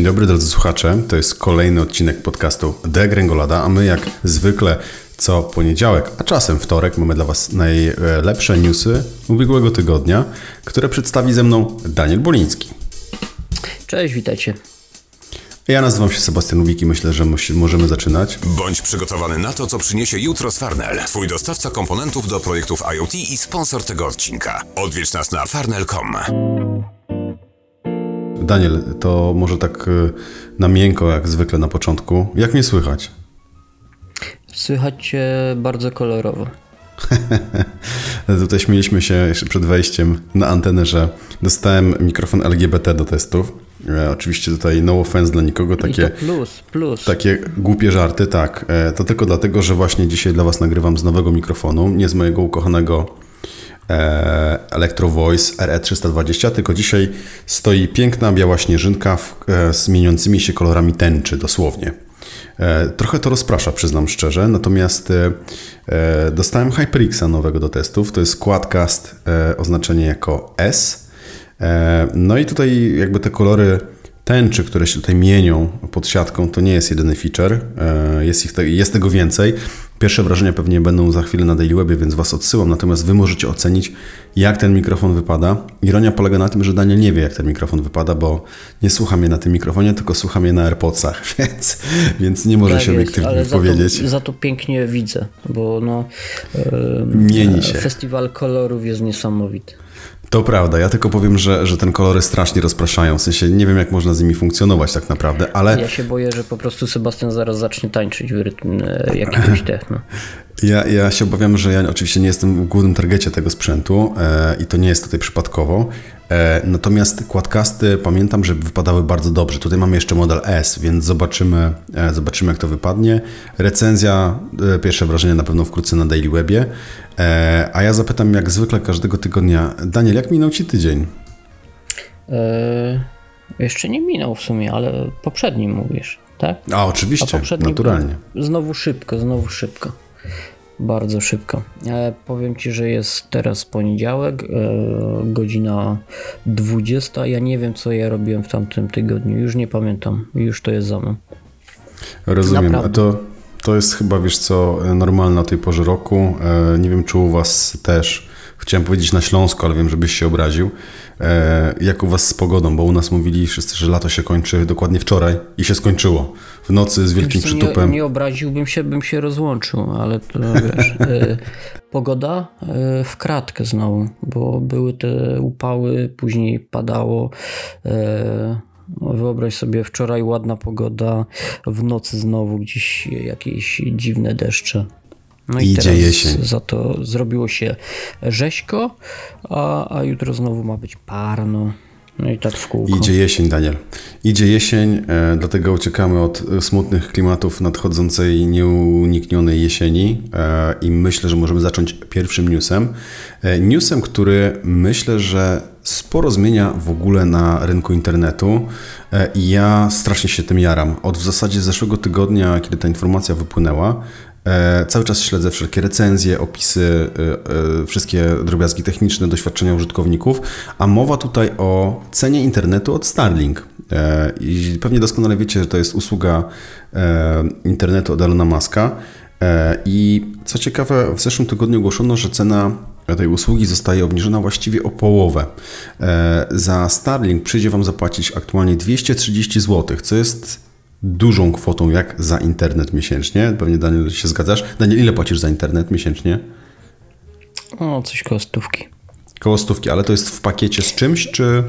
Dzień dobry drodzy słuchacze, to jest kolejny odcinek podcastu The Gręgolada, a my jak zwykle co poniedziałek, a czasem wtorek mamy dla Was najlepsze newsy ubiegłego tygodnia, które przedstawi ze mną Daniel Boliński. Cześć, witajcie. Ja nazywam się Sebastian Lubik i myślę, że możemy zaczynać. Bądź przygotowany na to, co przyniesie jutro z Farnell, twój dostawca komponentów do projektów IoT i sponsor tego odcinka. Odwiedź nas na farnell.com. Daniel, to może tak y, na miękko, jak zwykle na początku. Jak mnie słychać? Słychać cię bardzo kolorowo. Tutaj śmieliśmy się jeszcze przed wejściem na antenę, że dostałem mikrofon LGBT do testów. E, oczywiście tutaj no offense dla nikogo, takie, plus, plus. takie głupie żarty, tak. E, to tylko dlatego, że właśnie dzisiaj dla Was nagrywam z nowego mikrofonu, nie z mojego ukochanego Electro Voice RE320, tylko dzisiaj stoi piękna biała śnieżynka w, e, z mieniącymi się kolorami tęczy, dosłownie. E, trochę to rozprasza, przyznam szczerze, natomiast e, e, dostałem HyperXa nowego do testów, to jest Quadcast, oznaczenie jako S. No i tutaj jakby te kolory tęczy, które się tutaj mienią pod siatką, to nie jest jedyny feature, jest, ich, jest tego więcej. Pierwsze wrażenia pewnie będą za chwilę na Daily Webie, więc Was odsyłam, natomiast Wy możecie ocenić, jak ten mikrofon wypada. Ironia polega na tym, że Daniel nie wie, jak ten mikrofon wypada, bo nie słucha mnie na tym mikrofonie, tylko słucha mnie na AirPodsach, więc, więc nie może tak się obiektywnie powiedzieć. Za to, za to pięknie widzę, bo no, Mieni się. festiwal kolorów jest niesamowity. To prawda, ja tylko powiem, że, że ten kolory strasznie rozpraszają, w sensie nie wiem jak można z nimi funkcjonować tak naprawdę, ale... Ja się boję, że po prostu Sebastian zaraz zacznie tańczyć w rytm e, jakiegoś techno. Ja, ja się obawiam, że ja oczywiście nie jestem w głównym targecie tego sprzętu e, i to nie jest tutaj przypadkowo. E, natomiast kładkasty pamiętam, że wypadały bardzo dobrze. Tutaj mamy jeszcze model S, więc zobaczymy, e, zobaczymy jak to wypadnie. Recenzja, e, pierwsze wrażenie na pewno wkrótce na Daily Webie. A ja zapytam jak zwykle każdego tygodnia. Daniel, jak minął Ci tydzień? E, jeszcze nie minął w sumie, ale poprzedni mówisz, tak? A oczywiście, A naturalnie. Znowu szybko, znowu szybko. Bardzo szybko. E, powiem Ci, że jest teraz poniedziałek, e, godzina 20. Ja nie wiem, co ja robiłem w tamtym tygodniu. Już nie pamiętam. Już to jest za mną. Rozumiem. Naprawdę. A to, to jest chyba, wiesz co, normalne o tej porze roku. E, nie wiem, czy u Was też chciałem powiedzieć na Śląsku, ale wiem, żebyś się obraził. E, jak u Was z pogodą? Bo u nas mówili wszyscy, że lato się kończy dokładnie wczoraj i się skończyło. W nocy z wielkim przytupem. Nie, nie obraziłbym się, bym się rozłączył, ale to wiesz. E, pogoda e, w kratkę znowu, bo były te upały, później padało. Wyobraź sobie, wczoraj ładna pogoda, w nocy znowu gdzieś jakieś dziwne deszcze. No i Idzie jesień. Za to zrobiło się rzeźko, a, a jutro znowu ma być parno. No i tak w kółko. Idzie jesień, Daniel. Idzie jesień, e, dlatego uciekamy od smutnych klimatów nadchodzącej, nieuniknionej jesieni e, i myślę, że możemy zacząć pierwszym newsem. E, newsem, który myślę, że sporo zmienia w ogóle na rynku internetu e, i ja strasznie się tym jaram. Od w zasadzie zeszłego tygodnia, kiedy ta informacja wypłynęła, cały czas śledzę wszelkie recenzje, opisy, e, e, wszystkie drobiazgi techniczne, doświadczenia użytkowników, a mowa tutaj o cenie internetu od Starlink. I pewnie doskonale wiecie, że to jest usługa internetu od Elona. I co ciekawe, w zeszłym tygodniu ogłoszono, że cena tej usługi zostaje obniżona właściwie o połowę. Za Starlink przyjdzie Wam zapłacić aktualnie 230 zł, co jest dużą kwotą jak za internet miesięcznie. Pewnie Daniel się zgadzasz. Daniel, ile płacisz za internet miesięcznie? O, coś koło stówki. Koło stówki, ale to jest w pakiecie z czymś, czy...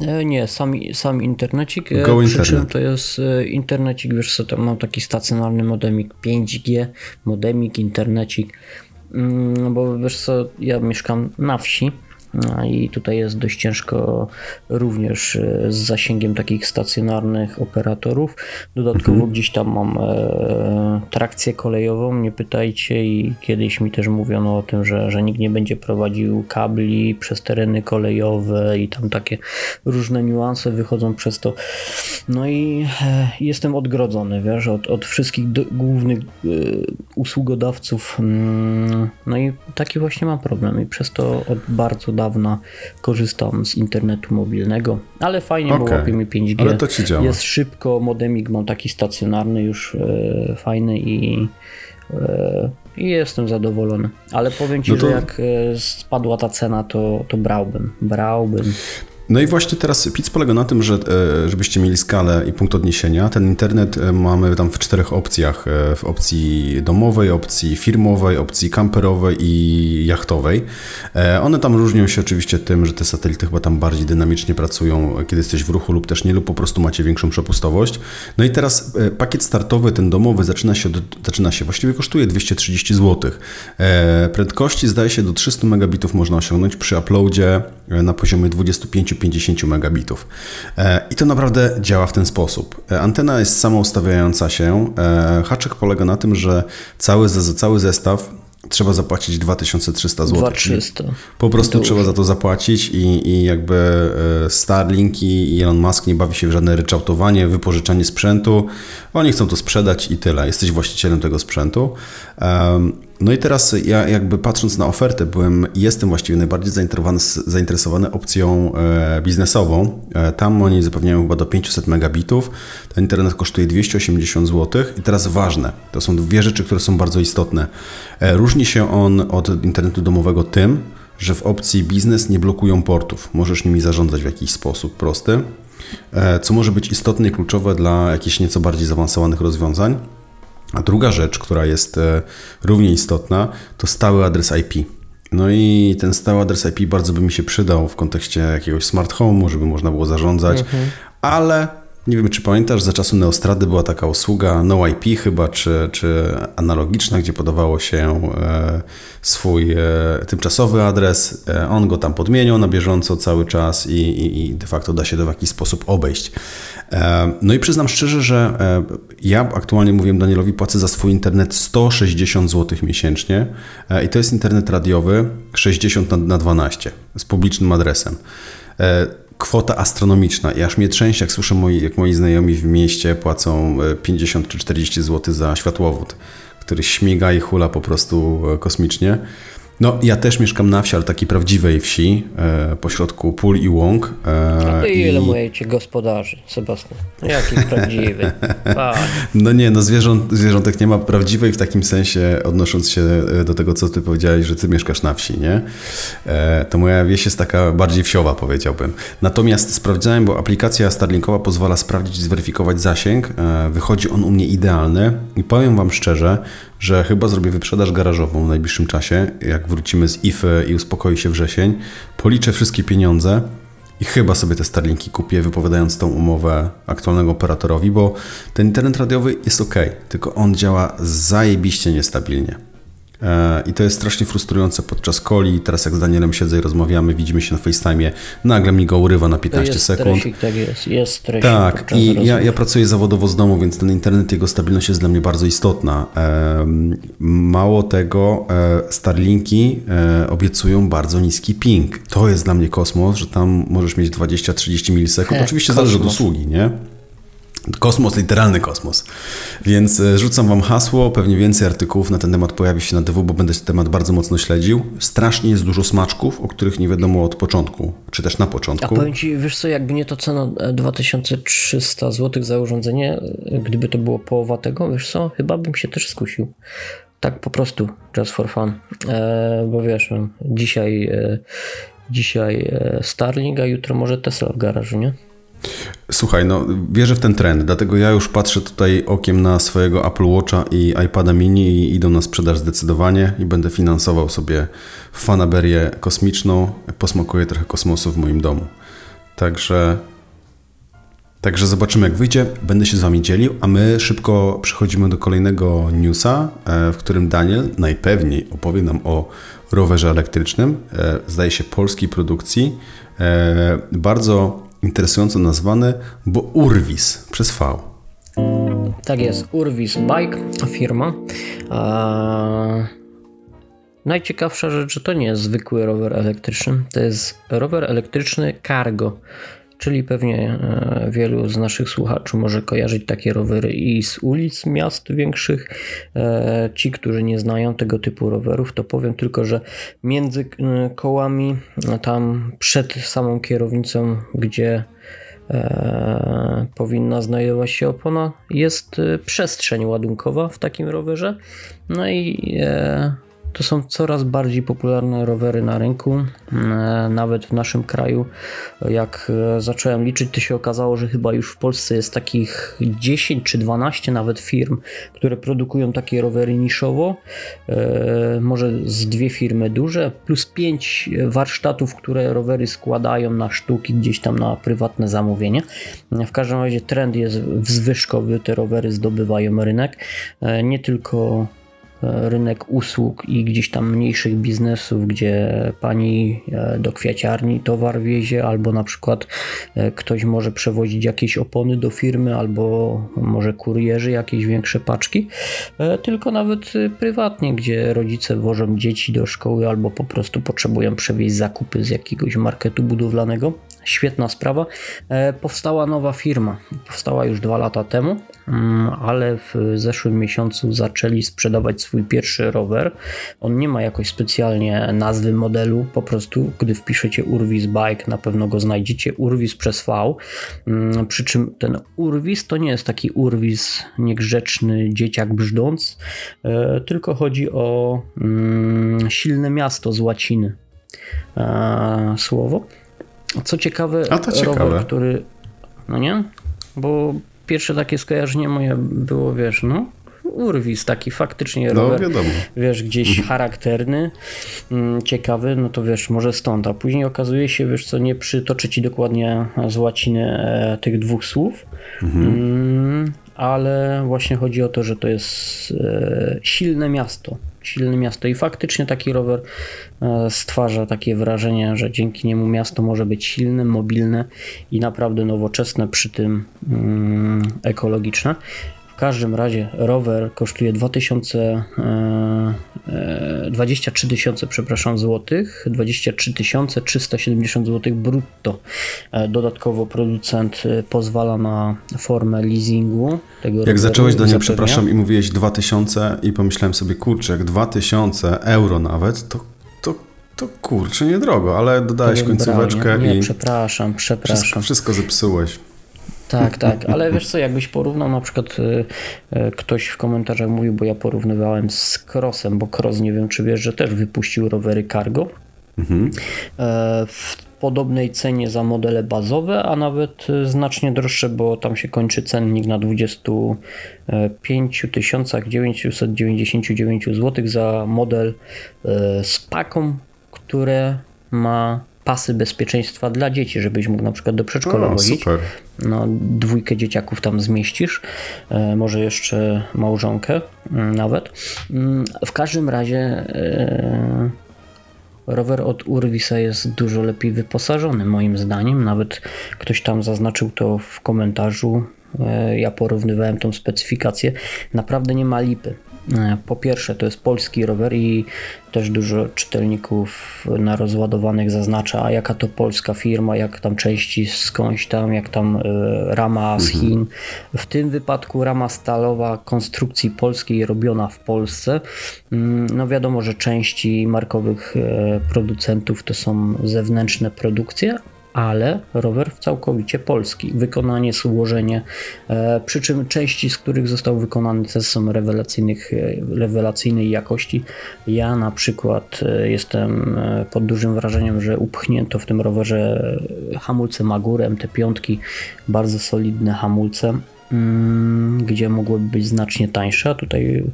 E, nie, sam, sam internecik. E, Go przy internet. to jest e, internecik, wiesz co, tam mam taki stacjonarny modemik 5G, modemik, internecik. Mm, bo wiesz co, ja mieszkam na wsi no I tutaj jest dość ciężko również e, z zasięgiem takich stacjonarnych operatorów. Dodatkowo mhm. gdzieś tam mam e, trakcję kolejową, nie pytajcie i kiedyś mi też mówiono o tym, że, że nikt nie będzie prowadził kabli przez tereny kolejowe i tam takie różne niuanse wychodzą przez to. No i e, jestem odgrodzony, wiesz, od, od wszystkich do, głównych e, usługodawców. Mm, no i taki właśnie mam problem i przez to od bardzo dawna korzystam z internetu mobilnego, ale fajnie, okay. bo łapie mi 5G. Ale to ci działa. Jest szybko, modemik mam taki stacjonarny już e, fajny i e, i jestem zadowolony. Ale powiem Ci, no to... że jak e, spadła ta cena, to, to brałbym. Brałbym. No i właśnie teraz PIC polega na tym, że e, żebyście mieli skalę i punkt odniesienia, ten internet e, mamy tam w czterech opcjach. E, w opcji domowej, opcji firmowej, opcji kamperowej i jachtowej. One tam różnią się oczywiście tym, że te satelity chyba tam bardziej dynamicznie pracują, kiedy jesteś w ruchu lub też nie, lub po prostu macie większą przepustowość. No i teraz pakiet startowy, ten domowy, zaczyna się, zaczyna się właściwie kosztuje 230 zł. Prędkości zdaje się do 300 megabitów można osiągnąć przy uploadzie na poziomie 25 50 megabitów. E, I to naprawdę działa w ten sposób. E, antena jest samoustawiająca się. E, haczyk polega na tym, że cały, cały zestaw trzeba zapłacić 2300 zł. 2300. Po prostu Dużo. trzeba za to zapłacić i, i jakby Starlink i Elon Musk nie bawi się w żadne ryczałtowanie, wypożyczanie sprzętu. Oni chcą to sprzedać i tyle. Jesteś właścicielem tego sprzętu. No i teraz ja jakby patrząc na ofertę byłem jestem właściwie najbardziej zainteresowany, zainteresowany opcją e, biznesową. E, tam oni zapewniają chyba do 500 megabitów. Ten internet kosztuje 280 zł. I teraz ważne, to są dwie rzeczy, które są bardzo istotne. E, różni się on od internetu domowego tym, że w opcji biznes nie blokują portów. Możesz nimi zarządzać w jakiś sposób prosty, co może być istotne i kluczowe dla jakichś nieco bardziej zaawansowanych rozwiązań. A druga rzecz, która jest e, równie istotna, to stały adres IP. No i ten stały adres IP bardzo by mi się przydał w kontekście jakiegoś smart home'u, żeby można było zarządzać, mhm. ale nie wiem, czy pamiętasz, za czasu Neostrady była taka usługa No IP chyba, czy, czy analogiczna, gdzie podawało się e, swój e, tymczasowy adres, on go tam podmieniał na bieżąco cały czas i, i, i de facto da się to w jakiś sposób obejść. E, no i przyznam szczerze, że e, ja aktualnie mówiłem Danielowi, płacę za swój internet 160 zł miesięcznie e, i to jest internet radiowy 60 na 12 z publicznym adresem. Kwota astronomiczna i aż mnie trzęsie, jak słyszę, moi, jak moi znajomi w mieście płacą 50 czy 40 zł za światłowód, który śmiga i hula po prostu kosmicznie. No, ja też mieszkam na wsi, ale takiej prawdziwej wsi, e, pośrodku pól i łąk. E, A ile i... mówicie gospodarzy, Sebastian? Jaki prawdziwy? no nie, no zwierząt, zwierzątek nie ma prawdziwej w takim sensie, odnosząc się e, do tego, co ty powiedziałeś, że ty mieszkasz na wsi, nie? E, to moja wieś jest taka bardziej wsiowa, powiedziałbym. Natomiast sprawdzałem, bo aplikacja Starlinkowa pozwala sprawdzić, zweryfikować zasięg. E, wychodzi on u mnie idealny i powiem wam szczerze, że chyba zrobię wyprzedaż garażową w najbliższym czasie, jak wrócimy z IFY i uspokoi się wrzesień. Policzę wszystkie pieniądze i chyba sobie te Starlinki kupię, wypowiadając tą umowę aktualnego operatorowi, bo ten internet radiowy jest ok, tylko on działa zajebiście niestabilnie. E, I to jest strasznie frustrujące podczas coli. Teraz jak z Danielem siedzę i rozmawiamy, widzimy się na FaceTime, nagle mi go urywa na 15 jest sekund. Stresik, tak jest, jest stresik. Tak, i ja, ja, pracuję zawodowo z domu, więc ten internet, jego stabilność jest dla mnie bardzo istotna. Mało tego, e, Starlinki e, obiecują bardzo niski ping. To jest dla mnie kosmos, że tam możesz mieć 20-30 milisekund. Oczywiście kosmos. zależy od usługi, nie? Kosmos, literalny kosmos. Więc e, rzucam Wam hasło, pewnie więcej artykułów na ten temat pojawi się na DW, bo będę ten temat bardzo mocno śledził. Strasznie jest dużo smaczków, o których nie wiadomo od początku, czy też na początku. A powiem Ci, wiesz co, jakby nie to cena 2300 e, zł za urządzenie, e, gdyby to było połowa tego, wiesz co, chyba bym się też skusił. Tak po prostu, just for fun. E, bo wiesz, no, dzisiaj, e, dzisiaj Starlink, a jutro może Tesla w garażu, nie? Słuchaj, no wierzę w ten trend, dlatego ja już patrzę tutaj okiem na swojego Apple Watcha i iPada mini i idą na sprzedaż zdecydowanie i będę finansował sobie fanaberię kosmiczną, posmakuję trochę kosmosu w moim domu. Także Także zobaczymy, jak wyjdzie. Będę się z Wami dzielił, a my szybko przechodzimy do kolejnego newsa, e, w którym Daniel najpewniej opowie nam o rowerze elektrycznym, e, zdaje się polskiej produkcji. E, bardzo interesująco nazwany, bo Urwis przez V. Tak jest, Urwis Bike, firma. Eee, najciekawsza rzecz, że to nie jest zwykły rower elektryczny, to jest rower elektryczny cargo, czyli pewnie e, wielu z naszych słuchaczy może kojarzyć takie rowery i z ulic miast większych. E, ci, którzy nie znają tego typu rowerów, to powiem tylko, że między kołami, tam przed samą kierownicą, gdzie powinna znajdować się opona, jest przestrzeń ładunkowa w takim rowerze. No i to są coraz bardziej popularne rowery na rynku, e, nawet w naszym kraju. Jak e, zacząłem liczyć, to się okazało, że chyba już w Polsce jest takich 10 czy 12 nawet firm, które produkują takie rowery niszowo. E, może z dwie firmy duże, plus 5 warsztatów, które rowery składają na sztuki gdzieś tam na prywatne zamówienie. W każdym razie trend jest wzwyżkowy, te rowery zdobywają rynek. Nie tylko rynek usług i gdzieś tam mniejszych biznesów, gdzie pani e, do kwiaciarni towar wiezie, albo na przykład e, ktoś może przewozić jakieś opony do firmy, albo może kurierzy jakieś większe paczki, e, tylko nawet prywatnie, gdzie rodzice wożą dzieci do szkoły, albo po prostu potrzebują przewieźć zakupy z jakiegoś marketu budowlanego. Świetna sprawa. Powstała nowa firma, powstała już dwa lata temu, ale w zeszłym miesiącu zaczęli sprzedawać swój pierwszy rower. On nie ma jakoś specjalnie nazwy modelu, po prostu gdy wpiszecie Urwis Bike, na pewno go znajdziecie. Urwis przez V. Mm, przy czym ten Urwis to nie jest taki Urwis niegrzeczny dzieciak brzdąc, e, tylko chodzi o mm, silne miasto z łaciny e, słowo. Co ciekawe, to ciekawe. rower, który. No nie? Bo pierwsze takie skojarzenie moje było, wiesz, no, urwis, taki faktycznie no, rower, wiadomo. wiesz, gdzieś mhm. charakterny, mm, ciekawy, no to wiesz, może stąd, a później okazuje się, wiesz co, nie przytoczę ci dokładnie z łaciny e, tych dwóch słów, mhm. Ale właśnie chodzi o to, że to jest e, silne miasto, silne miasto. I faktycznie taki rower e, stwarza takie wrażenie, że dzięki niemu miasto może być silne, mobilne i naprawdę nowoczesne, przy tym mm, ekologiczne każdym razie rower kosztuje 2000, e, 23 e, tysiące, przepraszam, złotych, 23 370 złotych brutto. E, dodatkowo producent e, pozwala na formę leasingu tego Jak roweru, zacząłeś, Daniel, przepraszam, i mówiłeś 2000 i pomyślałem sobie, kurczę, jak 2000 euro nawet, to to, kurczę niedrogo, ale dodałeś końcóweczkę nie, nie, i... przepraszam, przepraszam. Wszystko, wszystko zepsułeś. Tak, tak, ale wiesz co, jakbyś porównał na przykład y, y, ktoś w komentarzach mówił, bo ja porównywałem z Crossem, bo Cross nie wiem czy wiesz, że też wypuścił rowery cargo. Mhm. E, w podobnej cenie za modele bazowe, a nawet y, znacznie droższe, bo tam się kończy cennik na 25 999 zł za model z paką, które ma pasy bezpieczeństwa dla dzieci, żebyś mógł na przykład do przedszkola o, wozić. Super. No, dwójkę dzieciaków tam zmieścisz, e, może jeszcze małżonkę mm, nawet. Mm, w każdym razie e, rower od Urwisa jest dużo lepiej wyposażony moim zdaniem. Nawet ktoś tam zaznaczył to w komentarzu. E, ja porównywałem tą specyfikację. Naprawdę nie ma lipy. E, po pierwsze, to jest polski rower i też dużo czytelników na rozładowanych zaznacza, a jaka to polska firma, jak tam części skądś tam, jak tam e, rama z mhm. Chin. W tym wypadku rama stalowa konstrukcji polskiej robiona w Polsce. Mm, no wiadomo, że części markowych e, producentów to są zewnętrzne produkcje, ale rower całkowicie polski. Wykonanie, złożenie, e, przy czym części, z których został wykonany też są rewelacyjnych, e, rewelacyjnej jakości. Ja na przykład e, jestem pod dużym wrażeniem, że upchnięto w tym rowerze hamulce Magurem, te piątki, bardzo solidne hamulce. Mm, gdzie mogłyby być znacznie tańsze. A tutaj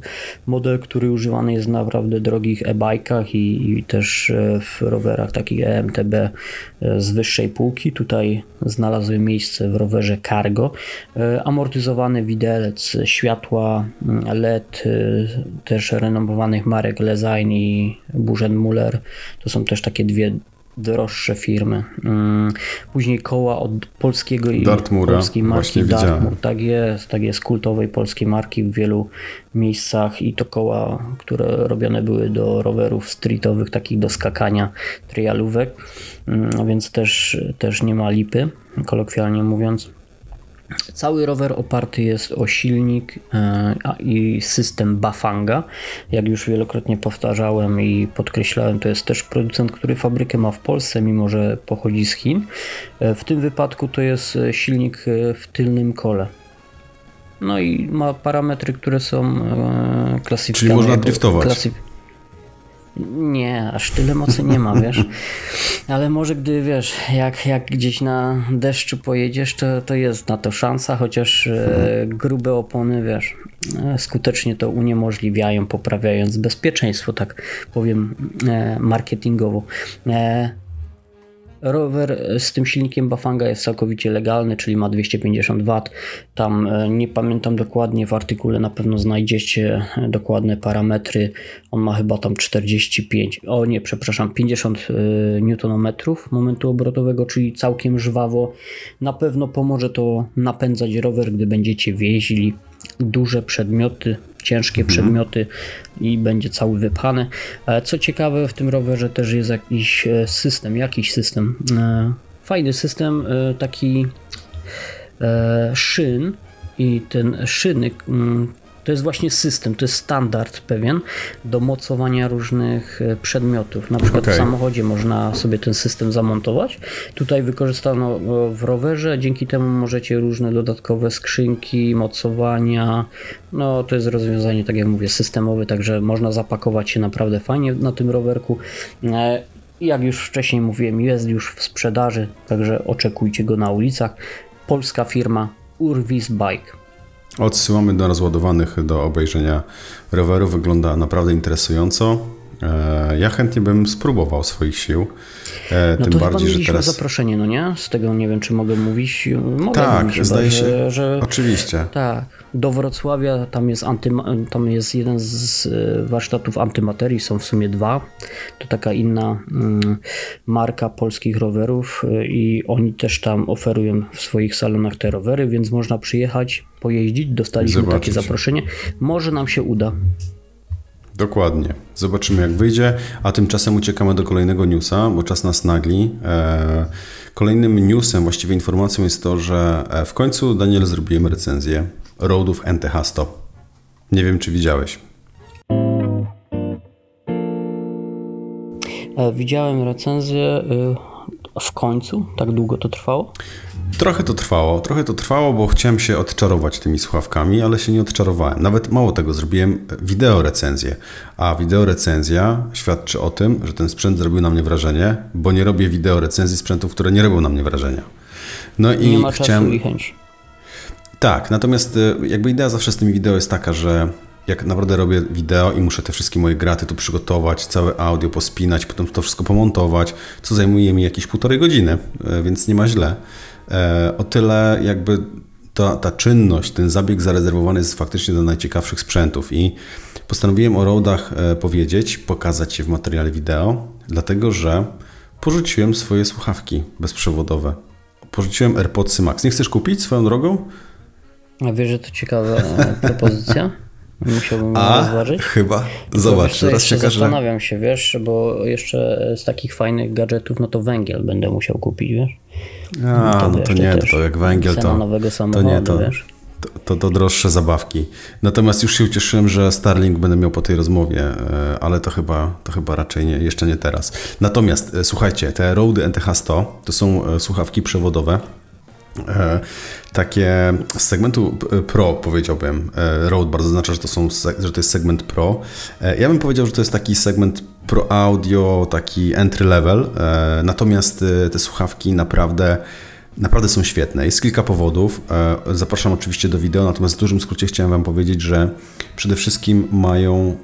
model, który używany jest w naprawdę drogich e-bikach i, i, też e, w rowerach takich EMTB e, z wyższej półki. Tutaj znalazły miejsce w rowerze Cargo. E, amortyzowany widelec, światła mm, LED, też renomowanych marek Lezain i Buren Muller. To są też takie dwie droższe firmy. Mm, później koła od polskiego i Dartmura, polskiej marki Dartmoor. Tak jest, tak jest, kultowej polskiej marki w wielu miejscach i to koła, które robione były do rowerów streetowych, takich do skakania, trialówek, mm, więc też, też nie ma lipy, kolokwialnie mówiąc. Cały rower oparty jest o silnik e, i system Bafanga. Jak już wielokrotnie powtarzałem i podkreślałem, to jest też producent, który fabrykę ma w Polsce, mimo że pochodzi z Chin. E, w tym wypadku to jest silnik e, w tylnym kole. No i ma parametry, które są klasyfikowane. Czyli można driftować. Klasyf nie, aż tyle mocy nie ma, wiesz. Ale może gdy wiesz, jak, jak gdzieś na deszczu pojedziesz, to, to jest na to szansa, chociaż e, grube opony, wiesz, e, skutecznie to uniemożliwiają, poprawiając bezpieczeństwo, tak powiem e, marketingowo. E, Rower z tym silnikiem Bafanga jest całkowicie legalny, czyli ma 250 W. Tam e, nie pamiętam dokładnie, w artykule na pewno znajdziecie e, dokładne parametry. On ma chyba tam 45, o nie, przepraszam, 50 e, Nm momentu obrotowego, czyli całkiem żwawo. Na pewno pomoże to napędzać rower, gdy będziecie wieźli duże przedmioty, ciężkie mhm. przedmioty i będzie cały wypchany. E, co ciekawe, w tym rowerze też jest jakiś e, system, jakiś system, e, fajny system, taki szyn i ten szyny to jest właśnie system, to jest standard pewien do mocowania różnych e, przedmiotów. Na przykład okay. w samochodzie można sobie ten system zamontować. Tutaj wykorzystano w rowerze, dzięki temu możecie różne dodatkowe skrzynki, mocowania. No to jest rozwiązanie, tak jak mówię, systemowe, także można zapakować się naprawdę fajnie na tym rowerku. E, jak już wcześniej mówiłem, jest już w sprzedaży, także oczekujcie go na ulicach. Polska firma Urvis Bike. Odsyłamy do rozładowanych do obejrzenia roweru. Wygląda naprawdę interesująco. E, ja chętnie bym spróbował swoich sił. E, no tym to bardziej, że teraz. zaproszenie, no nie? Z tego nie wiem, czy mogę mówić. Mogę tak, mówić zdaje się. Że, że, Oczywiście. Tak. Do Wrocławia tam jest, tam jest jeden z e, warsztatów antymaterii, są w sumie dwa. To taka inna mm, marka polskich rowerów i oni też tam oferują w swoich salonach te rowery, więc można przyjechać, pojeździć. Dostaliśmy Zobaczyć. takie zaproszenie. Może nam się uda. Dokładnie. Zobaczymy jak wyjdzie, a tymczasem uciekamy do kolejnego newsa, bo czas nas nagli. E, kolejnym newsem, właściwie informacją jest to, że e, w końcu Daniel zrobiłem recenzję Roadów NTH 100. Nie wiem, czy widziałeś. E, widziałem recenzję w końcu, tak długo to trwało? Trochę to trwało, trochę to trwało, bo chciałem się odczarować tymi słuchawkami, ale się nie odczarowałem. Nawet mało tego, zrobiłem wideo recenzję, a wideo recenzja świadczy o tym, że ten sprzęt zrobił na mnie wrażenie, bo nie robię wideo recenzji sprzętów, które nie robią na mnie wrażenia. No i nie ma chciałem... czasu i chęć. Tak, natomiast y, jakby idea zawsze z tymi wideo jest taka, że jak naprawdę robię wideo i muszę te wszystkie moje graty tu przygotować, całe audio pospinać, potem to wszystko pomontować, co zajmuje mi jakieś półtorej godziny, y, więc nie ma źle. E, o tyle jakby ta, ta czynność, ten zabieg zarezerwowany jest faktycznie do najciekawszych sprzętów i postanowiłem o Rodach e, powiedzieć, pokazać się w materiale wideo, dlatego że porzuciłem swoje słuchawki bezprzewodowe. Porzuciłem AirPodsy Max. Nie chcesz kupić swoją drogą? A wiesz, że to ciekawa e, propozycja? Musiałbym A, rozważyć. chyba. Zobacz, teraz się każe. Zastanawiam się, wiesz, bo jeszcze z takich fajnych gadżetów, no to węgiel będę musiał kupić, wiesz. A, no to, no to nie, to jak węgiel, to, nowego to nie, to, wiesz. To, to, to, droższe zabawki. Natomiast już się ucieszyłem, że Starlink będę miał po tej rozmowie, e, ale to chyba, to chyba raczej nie, jeszcze nie teraz. Natomiast e, słuchajcie, te Rode NTH 100 to są słuchawki przewodowe takie z segmentu Pro powiedziałbym. E, Rode bardzo oznacza, że to, są, że to jest segment Pro. E, ja bym powiedział, że to jest taki segment Pro Audio, taki entry level. Natomiast te słuchawki naprawdę naprawdę są świetne. Jest kilka powodów. Zapraszam oczywiście do wideo, natomiast w dużym skrócie chciałem Wam powiedzieć, że przede wszystkim mają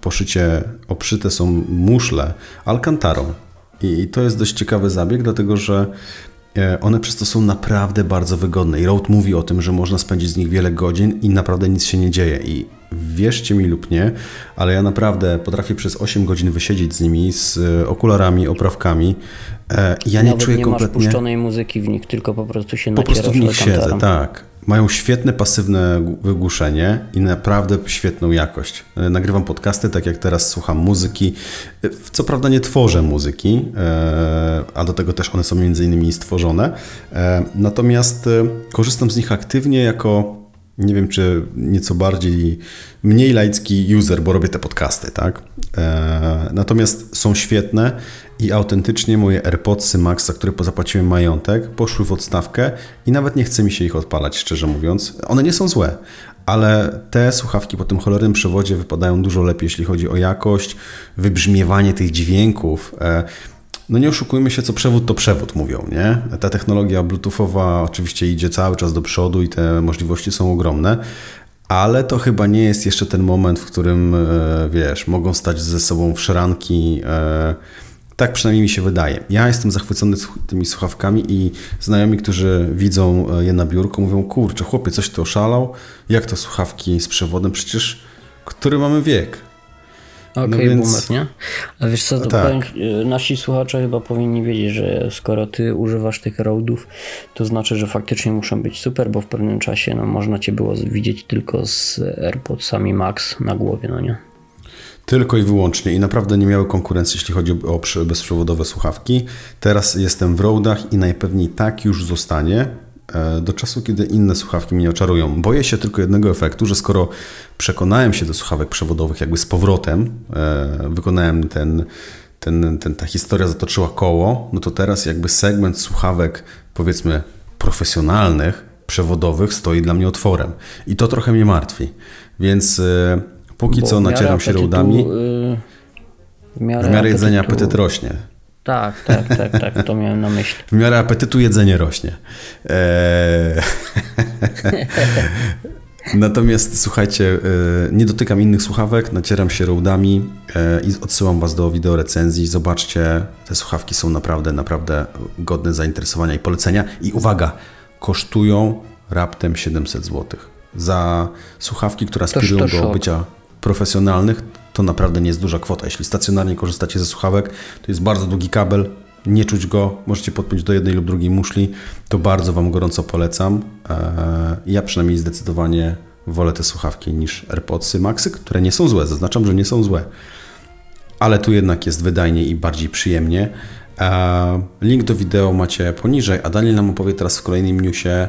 poszycie, obszyte są muszle alcantarą. I to jest dość ciekawy zabieg, dlatego że E, one przez to są naprawdę bardzo wygodne i Road mówi o tym, że można spędzić z nich wiele godzin i naprawdę nic się nie dzieje i wierzcie mi lub nie, ale ja naprawdę potrafię przez 8 godzin wysiedzieć z nimi, z e, okularami, oprawkami. E, ja Nawet nie czuję nie kompletnie... masz puszczonej muzyki w nich, tylko po prostu się Po prostu w nich siedzę, tak. Mają świetne pasywne wygłuszenie i naprawdę świetną jakość. E, nagrywam podcasty, tak jak teraz słucham muzyki. E, co prawda nie tworzę muzyki, e, a do tego też one są między innymi stworzone. Natomiast korzystam z nich aktywnie jako nie wiem, czy nieco bardziej, mniej laicki user, bo robię te podcasty, tak? natomiast są świetne i autentycznie moje AirPodsy Max, za które pozapłaciłem majątek, poszły w odstawkę i nawet nie chce mi się ich odpalać, szczerze mówiąc. One nie są złe, ale te słuchawki po tym cholernym przewodzie wypadają dużo lepiej, jeśli chodzi o jakość, wybrzmiewanie tych dźwięków. E, no nie oszukujmy się, co przewód to przewód, mówią, nie? Ta technologia bluetoothowa oczywiście idzie cały czas do przodu i te możliwości są ogromne, ale to chyba nie jest jeszcze ten moment, w którym, e, wiesz, mogą stać ze sobą w szranki e, tak przynajmniej mi się wydaje. Ja jestem zachwycony tymi słuchawkami i znajomi, którzy widzą e, je na biurku, mówią, kurczę, chłopie, coś ty oszalał? Jak to słuchawki z przewodem? Przecież który mamy wiek? Okej, okay, no więc... boomer, nie? A wiesz co, to tak. powiem, e, nasi słuchacze chyba powinni wiedzieć, że skoro ty używasz tych roadów, to znaczy, że faktycznie muszą być super, bo w pewnym czasie no, można cię było widzieć tylko z AirPodsami Max na głowie, no nie? Tylko i wyłącznie i naprawdę nie miały konkurencji, jeśli chodzi o bezprzewodowe słuchawki. Teraz jestem w Roadach i najpewniej tak już zostanie do czasu, kiedy inne słuchawki mnie oczarują. Boję się tylko jednego efektu, że skoro przekonałem się do słuchawek przewodowych jakby z powrotem, e, wykonałem ten, ten, ten, ta historia zatoczyła koło, no to teraz jakby segment słuchawek powiedzmy profesjonalnych, przewodowych stoi dla mnie otworem. I to trochę mnie martwi. Więc e, Póki co nacieram się rodami. Yy, w miarę, w miarę jedzenia apetyt rośnie. Tak, tak, tak, tak, to miałem na myśli. W miarę apetytu jedzenie rośnie. Eee... Natomiast słuchajcie, e, nie dotykam innych słuchawek, nacieram się rodami e, i odsyłam Was do wideo recenzji. Zobaczcie, te słuchawki są naprawdę, naprawdę godne zainteresowania i polecenia. I uwaga, kosztują raptem 700 zł. Za słuchawki, które aspirują do bycia profesjonalnych to naprawdę nie jest duża kwota. Jeśli stacjonarnie korzystacie ze słuchawek, to jest bardzo długi kabel, nie czuć go, możecie podpiąć do jednej lub drugiej muszli, to bardzo Wam gorąco polecam. Eee, ja przynajmniej zdecydowanie wolę te słuchawki niż AirPodsy Maxy, które nie są złe, zaznaczam, że nie są złe. Ale tu jednak jest wydajnie i bardziej przyjemnie. Eee, link do wideo macie poniżej, a Daniel nam opowie teraz w kolejnym newsie,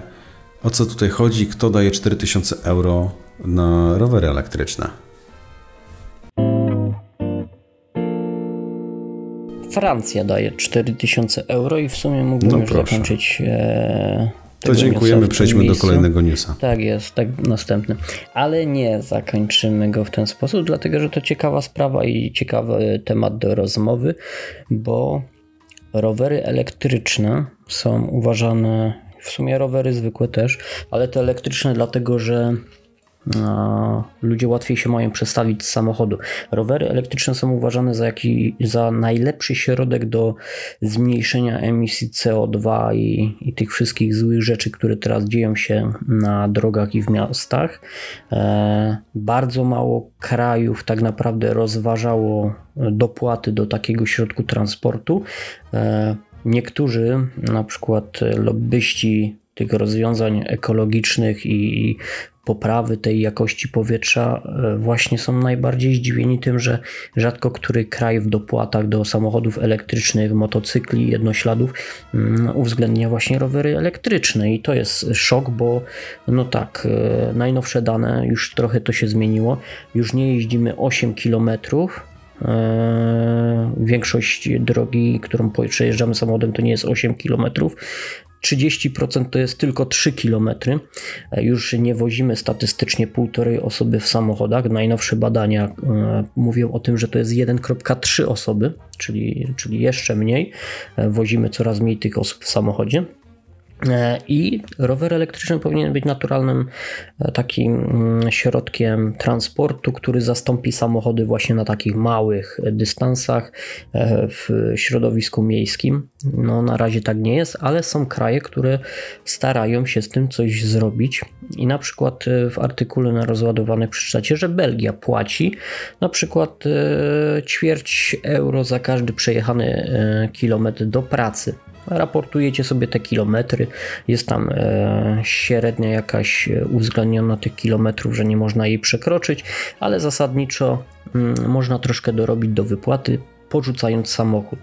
o co tutaj chodzi, kto daje 4000 euro na rowery elektryczne. Francja daje 4000 euro i w sumie mógłbym no zakończyć. E, to dziękujemy, przejdźmy miejscu. do kolejnego newsa. Tak jest, tak następny. Ale nie zakończymy go w ten sposób, dlatego że to ciekawa sprawa i ciekawy temat do rozmowy, bo rowery elektryczne są uważane, w sumie rowery zwykłe też, ale te elektryczne dlatego, że ludzie łatwiej się mają przestawić z samochodu. Rowery elektryczne są uważane za, jaki, za najlepszy środek do zmniejszenia emisji CO2 i, i tych wszystkich złych rzeczy, które teraz dzieją się na drogach i w miastach. E, bardzo mało krajów tak naprawdę rozważało dopłaty do takiego środku transportu. E, niektórzy, na przykład lobbyści tych rozwiązań ekologicznych i poprawy tej jakości powietrza e, właśnie są najbardziej zdziwieni tym, że rzadko który kraj w dopłatach do samochodów elektrycznych, motocykli, jednośladów mm, uwzględnia właśnie rowery elektryczne. I to jest szok, bo no tak, e, najnowsze dane, już trochę to się zmieniło, już nie jeździmy 8 kilometrów, e, Większość drogi, którą przejeżdżamy samochodem, to nie jest 8 km, 30% to jest tylko 3 km. E, już nie wozimy statystycznie półtorej osoby w samochodach. Najnowsze badania e, mówią o tym, że to jest 1,3 osoby, czyli, czyli jeszcze mniej. E, wozimy coraz mniej tych osób w samochodzie. E, I rower elektryczny powinien być naturalnym e, takim mm, środkiem transportu, który zastąpi samochody właśnie na takich małych dystansach e, w środowisku miejskim. No na razie tak nie jest, ale są kraje, które starają się z tym coś zrobić. I na przykład w artykule na rozładowanych przeczytacie, że Belgia płaci na przykład ćwierć euro za każdy przejechany kilometr do pracy raportujecie sobie te kilometry, jest tam e, średnia jakaś e, uwzględniona tych kilometrów, że nie można jej przekroczyć, ale zasadniczo mm, można troszkę dorobić do wypłaty porzucając samochód.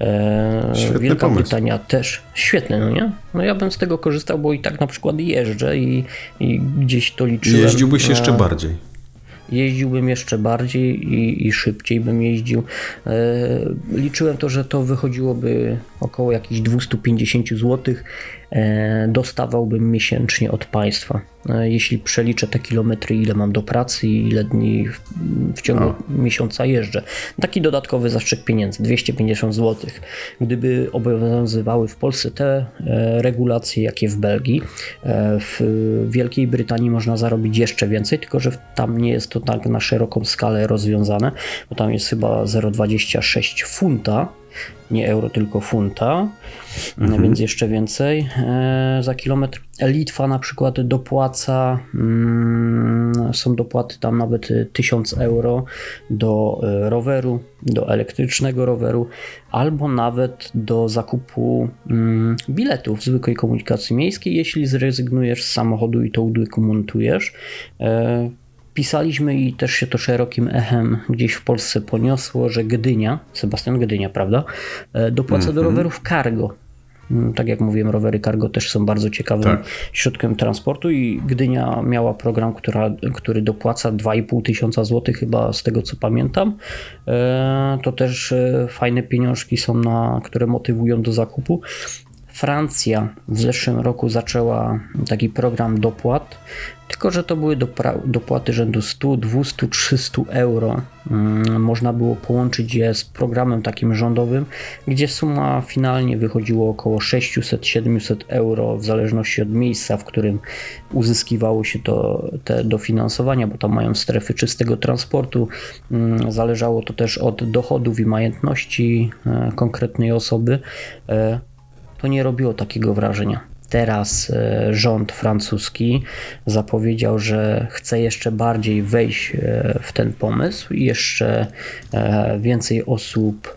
E, Wielka pomysł. Brytania też. Świetne, no nie? No ja bym z tego korzystał, bo i tak na przykład jeżdżę i, i gdzieś to liczyłem. Jeździłbyś jeszcze bardziej jeździłbym jeszcze bardziej i, i szybciej bym jeździł. E, liczyłem to, że to wychodziłoby około jakichś 250 zł dostawałbym miesięcznie od państwa. E, jeśli przeliczę te kilometry, ile mam do pracy i ile dni w, w ciągu no. miesiąca jeżdżę. Taki dodatkowy zastrzyk pieniędzy, 250 zł. Gdyby obowiązywały w Polsce te e, regulacje, jakie w Belgii, w Wielkiej Brytanii można zarobić jeszcze więcej, tylko że tam nie jest to tak na szeroką skalę rozwiązane, bo tam jest chyba 0,26 funta nie euro, tylko funta, mhm. więc jeszcze więcej e, za kilometr. Litwa na przykład dopłaca, mm, są dopłaty tam nawet 1000 euro do e, roweru, do elektrycznego roweru, albo nawet do zakupu mm, biletów zwykłej komunikacji miejskiej, jeśli zrezygnujesz z samochodu i to udokumentujesz. Pisaliśmy i też się to szerokim echem gdzieś w Polsce poniosło, że Gdynia, Sebastian Gdynia, prawda, e, dopłaca mm -hmm. do mhm. rowerów cargo. Mm, tak jak mówiłem, rowery cargo też są bardzo ciekawym tak. środkiem transportu i Gdynia miała program, która, który dopłaca 2,5 tysiąca złotych chyba z tego co pamiętam. E, to też e, fajne pieniążki są, na, które motywują do zakupu. Francja w zeszłym roku zaczęła taki program dopłat, tylko że to były dopłaty rzędu 100, 200, 300 euro. Mm, można było połączyć je z programem takim rządowym, gdzie suma finalnie wychodziła około 600-700 euro, w zależności od miejsca, w którym uzyskiwało się to, te dofinansowania, bo tam mają strefy czystego transportu. Mm, zależało to też od dochodów i majątności e, konkretnej osoby. To nie robiło takiego wrażenia. Teraz e, rząd francuski zapowiedział, że chce jeszcze bardziej wejść e, w ten pomysł i jeszcze e, więcej osób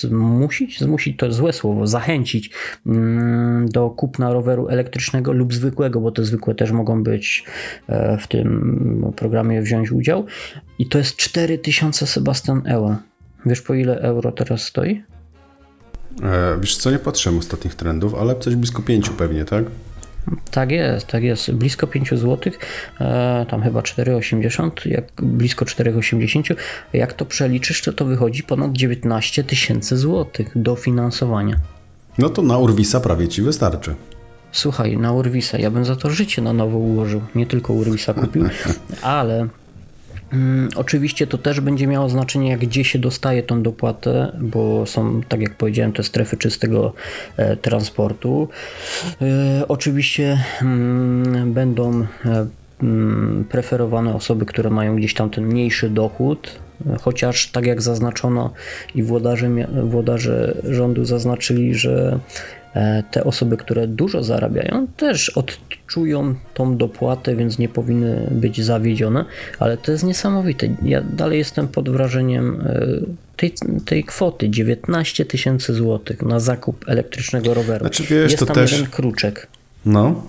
zmusić, zmusić to złe słowo, zachęcić mm, do kupna roweru elektrycznego lub zwykłego, bo te zwykłe też mogą być w tym programie wziąć udział. I to jest 4000 Sebastian euro. Wiesz po ile euro teraz stoi? E, wiesz co, nie patrzyłem ostatnich trendów, ale coś blisko 5 pewnie, tak? Tak jest, tak jest. Blisko 5 zł, e, tam chyba 4,80, jak blisko 4,80. Jak to przeliczysz, to to wychodzi ponad 19 tysięcy złotych do finansowania. No to na Urwisa prawie ci wystarczy. Słuchaj, na Urwisa, ja bym za to życie na nowo ułożył. Nie tylko Urwisa kupił, ale oczywiście to też będzie miało znaczenie, gdzie się dostaje tą dopłatę, bo są, tak jak powiedziałem, te strefy czystego e, transportu. E, oczywiście mm, będą e, mm, preferowane osoby, które mają gdzieś tam ten mniejszy dochód, chociaż tak jak zaznaczono i włodarze, włodarze rządu zaznaczyli, że te osoby, które dużo zarabiają, też odczują tą dopłatę, więc nie powinny być zawiedzione, ale to jest niesamowite. Ja dalej jestem pod wrażeniem e, tej, tej kwoty 19 tysięcy złotych na zakup elektrycznego roweru. Znaczy, wiesz, jest to tam też... jeden kruczek. No.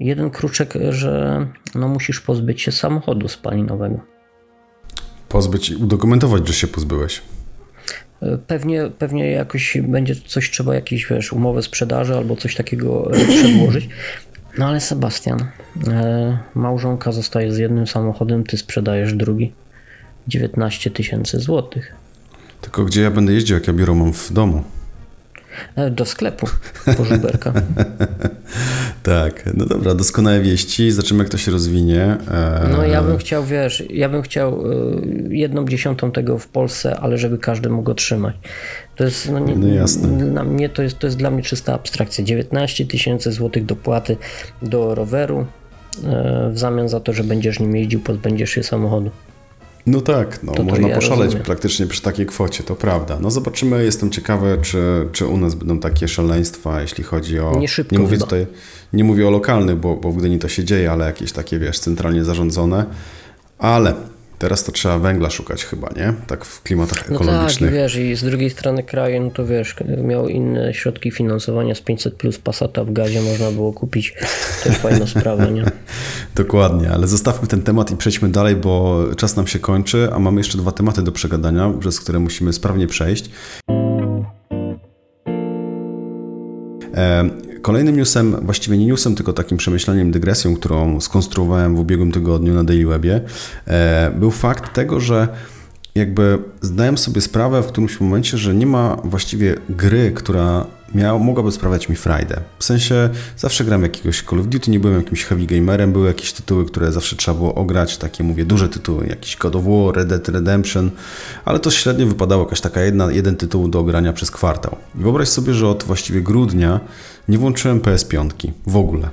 Jeden kruczek, że no musisz pozbyć się samochodu spalinowego. Pozbyć i udokumentować, że się pozbyłeś. Pewnie, pewnie jakoś będzie coś trzeba, jakieś wiesz, umowę sprzedaży albo coś takiego e, przedłożyć. No ale Sebastian, e, małżonka zostaje z jednym samochodem, ty sprzedajesz drugi. 19 tysięcy złotych. Tylko gdzie ja będę jeździł, jak ja biuro mam w domu? E, do sklepu po żuberka. tak, no dobra, doskonałe wieści, zobaczymy jak to się rozwinie. No ja bym chciał, wiesz, ja bym chciał jedną dziesiątą tego w Polsce, ale żeby każdy mógł otrzymać. To jest, no, nie, no jasne. Dla mnie to jest, to jest dla mnie czysta abstrakcja. 19 tysięcy złotych dopłaty do roweru w zamian za to, że będziesz nim jeździł, pozbędziesz się samochodu. No tak, no, to można ja poszaleć rozumiem. praktycznie przy takiej kwocie, to prawda. No zobaczymy, jestem ciekawy, czy, czy u nas będą takie szaleństwa, jeśli chodzi o... Nie szybko Nie mówię chyba. tutaj, nie mówię o lokalnych, bo, bo w Gdyni to się dzieje, ale jakieś takie, wiesz, centralnie zarządzone. Ale Teraz to trzeba węgla szukać chyba, nie? Tak w klimatach no ekologicznych. Tak, wiesz, i z drugiej strony kraju, no to wiesz, miał inne środki finansowania z 500 plus Passata w gazie można było kupić. Też fajna sprawa, nie? Dokładnie, ale zostawmy ten temat i przejdźmy dalej, bo czas nam się kończy, a mamy jeszcze dwa tematy do przegadania, przez które musimy sprawnie przejść. Kolejnym newsem, właściwie nie newsem, tylko takim przemyśleniem, dygresją, którą skonstruowałem w ubiegłym tygodniu na Daily Webie, e, był fakt tego, że jakby zdałem sobie sprawę w którymś momencie, że nie ma właściwie gry, która miał, mogłaby sprawiać mi frajdę. W sensie zawsze gram jakiegoś Call of Duty, nie byłem jakimś heavy gamerem, były jakieś tytuły, które zawsze trzeba było ograć, takie mówię duże tytuły, jakiś God of War, Red Dead Redemption, ale to średnio wypadało jakaś taka jedna, jeden tytuł do ogrania przez kwartał. I wyobraź sobie, że od właściwie grudnia nie włączyłem PS5 w ogóle.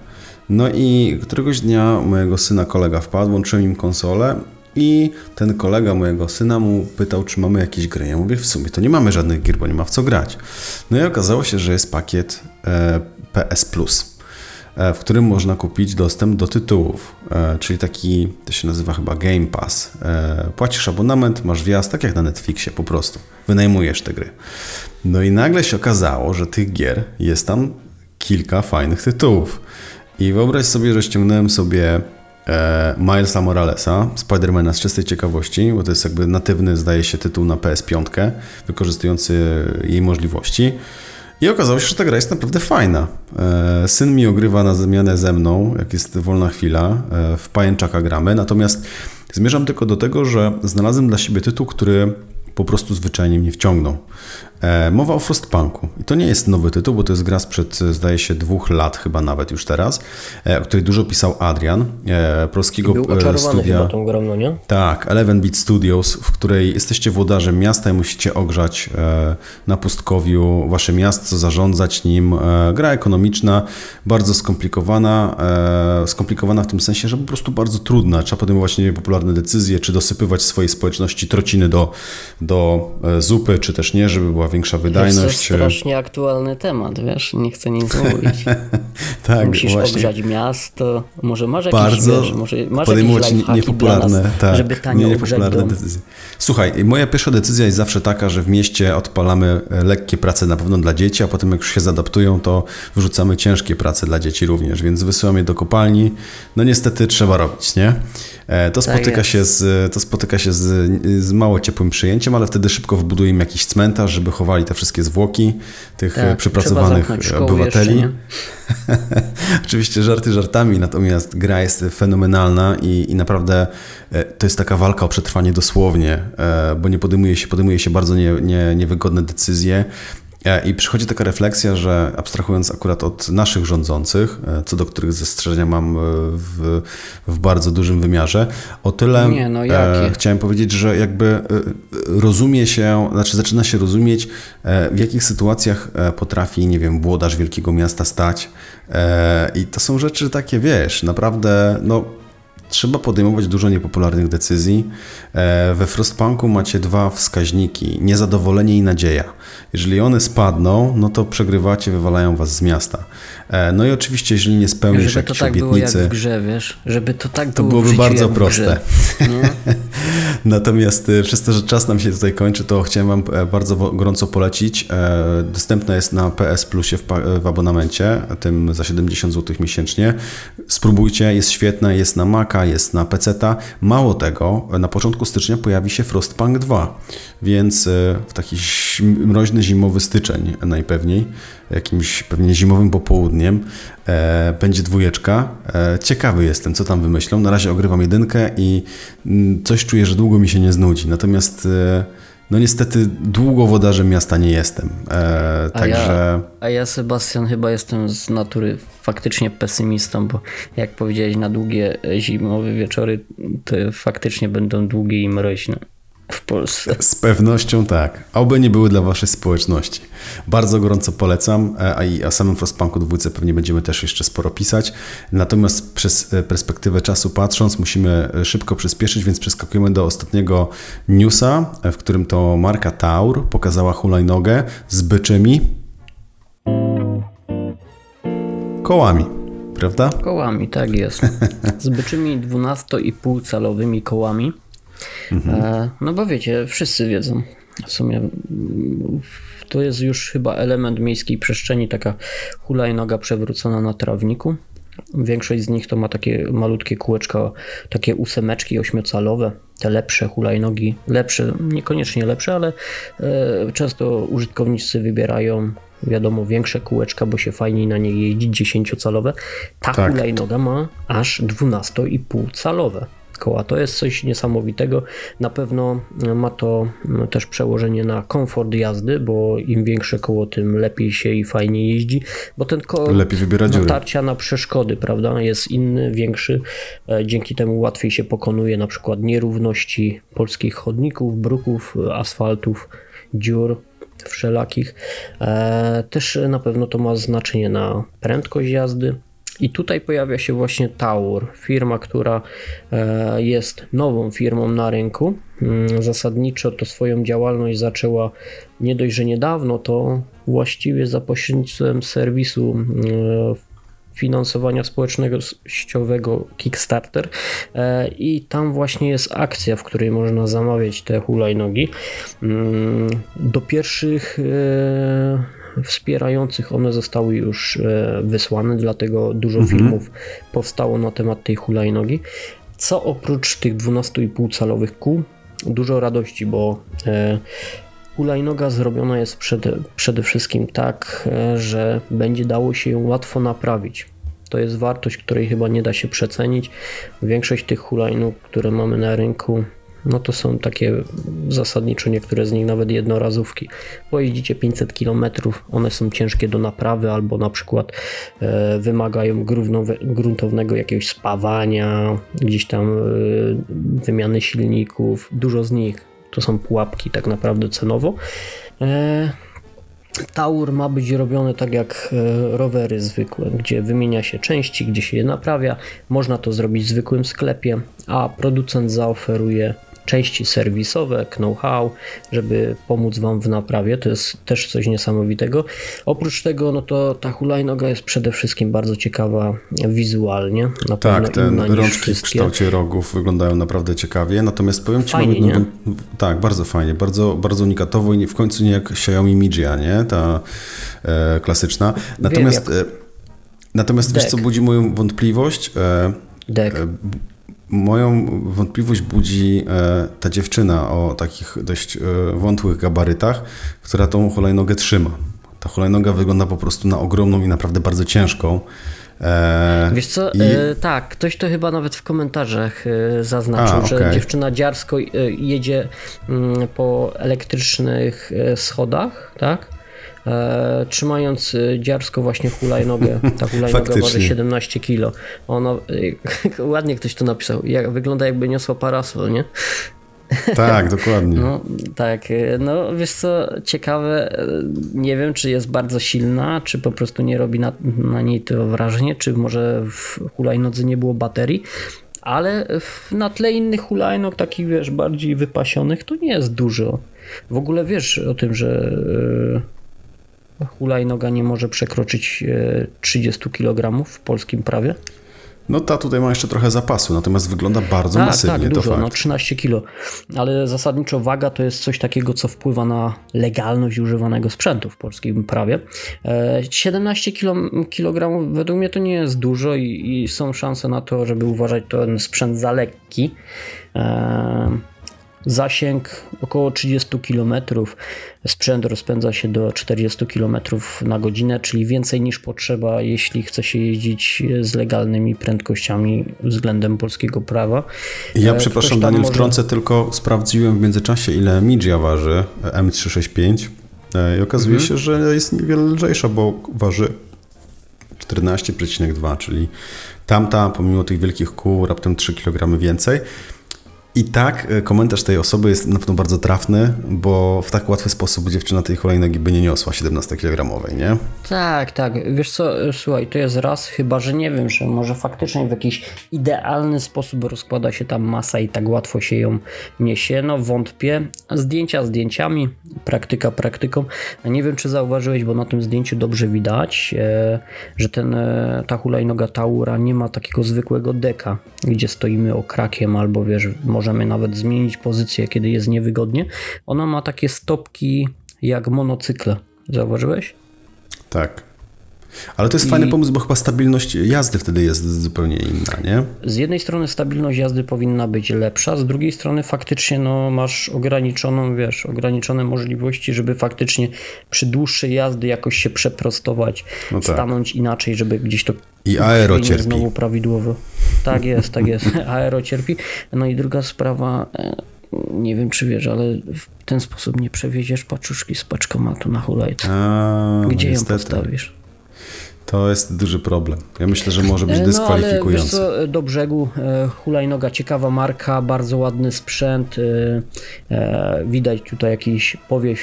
No i któregoś dnia mojego syna kolega wpadł, włączyłem im konsolę i ten kolega mojego syna mu pytał, czy mamy jakieś gry. Ja mówię, w sumie to nie mamy żadnych gier, bo nie ma w co grać. No i okazało się, że jest pakiet e, PS Plus, e, w którym można kupić dostęp do tytułów, e, czyli taki, to się nazywa chyba Game Pass. E, płacisz abonament, masz wjazd, tak jak na Netflixie po prostu. Wynajmujesz te gry. No i nagle się okazało, że tych gier jest tam kilka fajnych tytułów. I wyobraź sobie, że ściągnąłem sobie e, Milesa Moralesa, Spidermana z czystej ciekawości, bo to jest jakby natywny, zdaje się, tytuł na PS5, wykorzystujący jej możliwości. I okazało się, że ta gra jest naprawdę fajna. E, syn mi ogrywa na zmianę ze mną, jak jest wolna chwila, e, w pajęczaka gramy, natomiast zmierzam tylko do tego, że znalazłem dla siebie tytuł, który po prostu zwyczajnie mnie wciągnął. E, mowa o Frostpunku. I to nie jest nowy tytuł, bo to jest gra sprzed, zdaje się, dwóch lat, chyba nawet już teraz, e, o której dużo pisał Adrian, e, polskiego Był studia. Chyba tą grą, no nie? Tak, Eleven Beat Studios, w której jesteście włodarzem miasta i musicie ogrzać na pustkowiu wasze miasto, zarządzać nim. Gra ekonomiczna, bardzo skomplikowana, skomplikowana w tym sensie, że po prostu bardzo trudna. Trzeba podejmować niepopularne decyzje, czy dosypywać swojej społeczności trociny do, do zupy, czy też nie, żeby była większa wydajność. To jest strasznie aktualny temat, wiesz, nie chcę nic mówić. tak, Musisz właśnie. ogrzać miasto, może masz jakieś, Bardzo wiesz, może masz podejmować niepopularne, nas, tak, żeby tanio niepopularne decyzje. Słuchaj, moja pierwsza decyzja jest zawsze taka, że w mieście odpalamy e, lekkie prace na pewno dla dzieci, a potem jak już się zadaptują, to wrzucamy ciężkie prace dla dzieci również, więc wysyłam je do kopalni. No niestety trzeba robić, nie? E, to tak spotyka, tak się, z, to spotyka się z, z mało ciepłym przyjęciem, ale wtedy szybko wbuduję im jakiś cmentarz, żeby chowali te wszystkie zwłoki tych tak, przepracowanych obywateli. Oczywiście żarty żartami, natomiast gra jest fenomenalna i, i naprawdę e, to jest taka walka o przetrwanie dosłownie, e, bo nie podejmuje się, podejmuje się bardzo nie, nie, niewygodne decyzje. E, I przychodzi taka refleksja, że abstrahując akurat od naszych rządzących, e, co do których zastrzeżenia mam e, w, w bardzo dużym wymiarze, o tyle Nie, no e, chciałem powiedzieć, że jakby rozumie się, znaczy zaczyna się rozumieć, w jakich sytuacjach potrafi, nie wiem, włodarz wielkiego miasta stać. E, I to są rzeczy takie, wiesz, naprawdę, no trzeba podejmować dużo niepopularnych decyzji. E, we Frostpunku macie dwa wskaźniki: niezadowolenie i nadzieja. Jeżeli one spadną, no to przegrywacie, wywalają was z miasta. E, no i oczywiście, jeżeli nie spełnisz żeby jakiejś to tak obietnicy... Było jak w grze, wiesz? Żeby to tak to było byłoby bardzo proste. Natomiast y, przez to, że czas nam się tutaj kończy, to chciałem Wam e, bardzo gorąco polecić. E, dostępna jest na PS Plusie w, w abonamencie, tym za 70 zł miesięcznie. Spróbujcie, jest świetna, jest na Maca, jest na PC-ta. Mało tego, na początku stycznia pojawi się Frostpunk 2, więc w taki mroźny, zimowy styczeń najpewniej, jakimś pewnie zimowym popołudniem, e, będzie dwójeczka. E, ciekawy jestem, co tam wymyślą. Na razie ogrywam jedynkę i mm, coś czuję, że długo mi się nie znudzi. Natomiast e, no niestety długo wodarzem miasta nie jestem. E, a także... Ja, a ja, Sebastian, chyba jestem z natury faktycznie pesymistą, bo jak powiedziałeś, na długie zimowe wieczory to faktycznie będą długie i mroźne w Polsce. Z pewnością tak. Oby nie były dla waszej społeczności. Bardzo gorąco polecam, e, a i o samym Frostpunku dwójce pewnie będziemy też jeszcze sporo pisać. Natomiast przez e, perspektywę czasu patrząc, musimy e, szybko przyspieszyć, więc przeskakujemy do ostatniego newsa, w którym to marka Taur pokazała hulajnogę z byczymi kołami prawda? Kołami, tak jest. Z byczymi 12,5 calowymi kołami. Mhm. E, no bo wiecie, wszyscy wiedzą. W sumie to jest już chyba element miejskiej przestrzeni, taka hulajnoga przewrócona na trawniku. Większość z nich to ma takie malutkie kółeczka, takie ósemeczki ośmiocalowe, te lepsze hulajnogi, lepsze, niekoniecznie lepsze, ale e, często użytkownicy wybierają wiadomo, większe kółeczka, bo się fajniej na niej jeździ, 10-calowe. Ta tak. hulajnoga ma aż 12,5 calowe koła. To jest coś niesamowitego. Na pewno ma to no, też przełożenie na komfort jazdy, bo im większe koło, tym lepiej się i fajniej jeździ, bo ten koło lepiej wybiera dziury. natarcia na przeszkody, prawda, jest inny, większy. E, dzięki temu łatwiej się pokonuje na przykład nierówności polskich chodników, bruków, asfaltów, dziur wszelakich. E, też na pewno to ma znaczenie na prędkość jazdy. I tutaj pojawia się właśnie Taur, firma, która e, jest nową firmą na rynku. Mm, zasadniczo to swoją działalność zaczęła nie dość, że niedawno, to właściwie za pośrednictwem serwisu e, finansowania społecznościowego Kickstarter e, i tam właśnie jest akcja, w której można zamawiać te hulajnogi. Mm, do pierwszych wspierających one zostały już e, wysłane, dlatego dużo mhm. filmów powstało na temat tej hulajnogi. Co oprócz tych 12,5 calowych kół, dużo radości, bo e, hulajnoga zrobiona jest przede, przede wszystkim tak, e, że będzie dało się ją łatwo naprawić. To jest wartość, której chyba nie da się przecenić. Większość tych hulajnóg, które mamy na rynku, no to są takie zasadniczo niektóre z nich nawet jednorazówki. Pojeździcie 500 km, one są ciężkie do naprawy albo na przykład e, wymagają gruntownego jakiegoś spawania, gdzieś tam e, wymiany silników. Dużo z nich to są pułapki tak naprawdę cenowo. E, Taur ma być robiony tak jak e, rowery zwykłe, gdzie wymienia się części, gdzie się je naprawia. Można to zrobić w zwykłym sklepie, a producent zaoferuje części serwisowe, know-how, żeby pomóc Wam w naprawie. To jest też coś niesamowitego. Oprócz tego, no to ta hulajnoga jest przede wszystkim bardzo ciekawa wizualnie. Na tak, te rączki w kształcie rogów wyglądają naprawdę ciekawie. Natomiast powiem Ci, fajnie, mam tak, bardzo fajnie, bardzo, bardzo unikatowo i w końcu nie jak Xiaomi Mijia, nie? Ta e, klasyczna. Natomiast, Wiem, e, natomiast wiesz, co budzi moją wątpliwość? E, Dek. Moją wątpliwość budzi e, ta dziewczyna o takich dość e, wątłych gabarytach, która tą hulajnogę trzyma. Ta hulajnoga wygląda po prostu na ogromną i naprawdę bardzo ciężką. E, Wiesz co, i... tak, ktoś to chyba nawet w komentarzach zaznaczył, A, że dziewczyna dziarsko jedzie mm, po elektrycznych schodach, tak? E, trzymając e, dziarsko właśnie hulajnogę. Ta hulajnoga waży 17 kg. Ona, e, ładnie ktoś to napisał, jak, wygląda jakby niosła parasol, nie? Tak, dokładnie. No, tak, e, no wiesz co, ciekawe, nie wiem, czy jest bardzo silna, czy po prostu nie robi na, na niej to wrażenie, czy może w hulajnodze nie było baterii, ale na tle innych hulajnog, takich wiesz, bardziej wypasionych, to nie jest dużo. W ogóle wiesz o tym, że hulajnoga nie może przekroczyć 30 e, kg w polskim prawie. No ta tutaj ma jeszcze trochę zapasu, natomiast wygląda bardzo tak, masywnie. Tak, dużo, no 13 kg. Ale zasadniczo waga to jest coś takiego, co wpływa na legalność używanego sprzętu w polskim prawie. 17 kg według mnie to nie jest dużo i, i są szanse na to, żeby uważać ten sprzęt za lekki. E, Zasięg około 30 km. Sprzęt rozpędza się do 40 km na godzinę, czyli więcej niż potrzeba, jeśli chce się jeździć z legalnymi prędkościami względem polskiego prawa. Ja e, przepraszam, Daniel, może... wtrącę, tylko sprawdziłem w międzyczasie, ile Midzia waży M365 e, i okazuje mhm. się, że jest niewiele lżejsza, bo waży 14,2, czyli tamta, pomimo tych wielkich kół, raptem 3 kg więcej. I tak e, komentarz tej osoby jest na pewno bardzo trafny, bo w tak łatwy sposób dziewczyna tej hulajnogi by nie niosła 17-kilogramowej, nie? Tak, tak. Wiesz co, e, słuchaj, to jest raz, chyba że nie wiem, że może faktycznie w jakiś idealny sposób rozkłada się tam masa i tak łatwo się ją niesie. No wątpię. Zdjęcia zdjęciami, praktyka praktyką. Nie wiem, czy zauważyłeś, bo na tym zdjęciu dobrze widać, e, że ten, ta hulajnoga Taura nie ma takiego zwykłego deka, gdzie stoimy okrakiem albo wiesz, możemy nawet zmienić pozycję, kiedy jest niewygodnie. Ona ma takie stopki jak monocykle. Zauważyłeś? Tak. Ale to jest I... fajny pomysł, bo chyba stabilność jazdy wtedy jest zupełnie inna, nie? Z jednej strony stabilność jazdy powinna być lepsza, z drugiej strony faktycznie no, masz ograniczoną, wiesz, ograniczone możliwości, żeby faktycznie przy dłuższej jazdy jakoś się przeprostować, no tak. stanąć inaczej, żeby gdzieś to i aero cierpi. Znowu prawidłowo. Tak jest, tak jest. Aero cierpi. No i druga sprawa, e, nie wiem czy wiesz, ale w ten sposób nie przewieziesz paczuszki z paczkomatu na hulajce. Gdzie niestety. ją postawisz? To jest duży problem. Ja myślę, że może być dyskwalifikujący. No, ale do brzegu e, hulajnoga, ciekawa marka, bardzo ładny sprzęt. E, e, widać tutaj jakiś powiew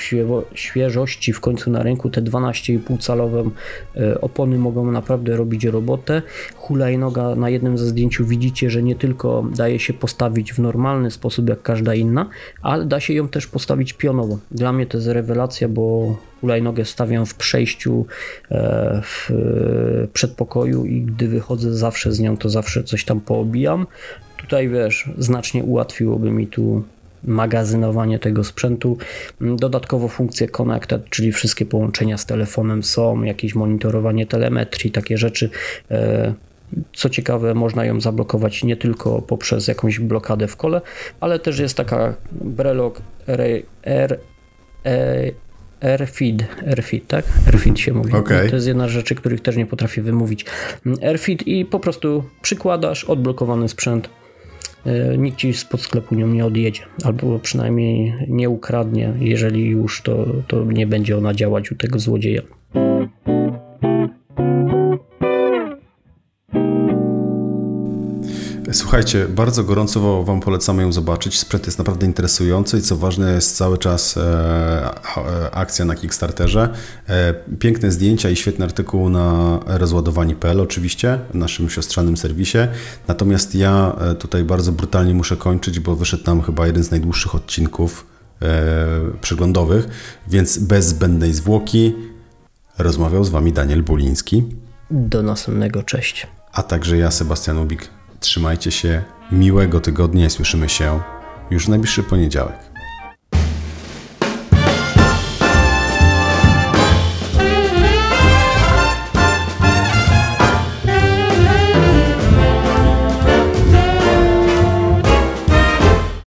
świeżości w końcu na rynku. Te 12,5 calowe opony mogą naprawdę robić robotę. Hulajnoga na jednym ze zdjęciu widzicie, że nie tylko daje się postawić w normalny sposób jak każda inna, ale da się ją też postawić pionowo. Dla mnie to jest rewelacja, bo hulajnogę stawiam w przejściu e, w przedpokoju i gdy wychodzę zawsze z nią, to zawsze coś tam poobijam. Tutaj wiesz, znacznie ułatwiłoby mi tu magazynowanie tego sprzętu. Dodatkowo funkcje Connected, czyli wszystkie połączenia z telefonem są, jakieś monitorowanie telemetrii, takie rzeczy. E, co ciekawe, można ją zablokować nie tylko poprzez jakąś blokadę w kole, ale też jest taka Brelog R, R Airfeed, Airfeed, tak? Airfeed się mówi. Okay. To jest jedna z rzeczy, których też nie potrafię wymówić. Airfeed i po prostu przykładasz odblokowany sprzęt. E, nikt ci spod sklepu nią nie odjedzie, albo przynajmniej nie ukradnie. Jeżeli już, to, to nie będzie ona działać u tego złodzieja. Słuchajcie, bardzo gorąco Wam polecamy ją zobaczyć. Sprzęt jest naprawdę interesujący i co ważne jest cały czas e, e, akcja na Kickstarterze. E, piękne zdjęcia i świetny artykuł na rozładowani.pl oczywiście, w naszym siostrzanym serwisie. Natomiast ja tutaj bardzo brutalnie muszę kończyć, bo wyszedł tam chyba jeden z najdłuższych odcinków przeglądowych, więc bez zbędnej zwłoki rozmawiał z Wami Daniel Buliński. Do następnego, cześć. A także ja, Sebastian Ubik. Trzymajcie się, miłego tygodnia i słyszymy się już w najbliższy poniedziałek.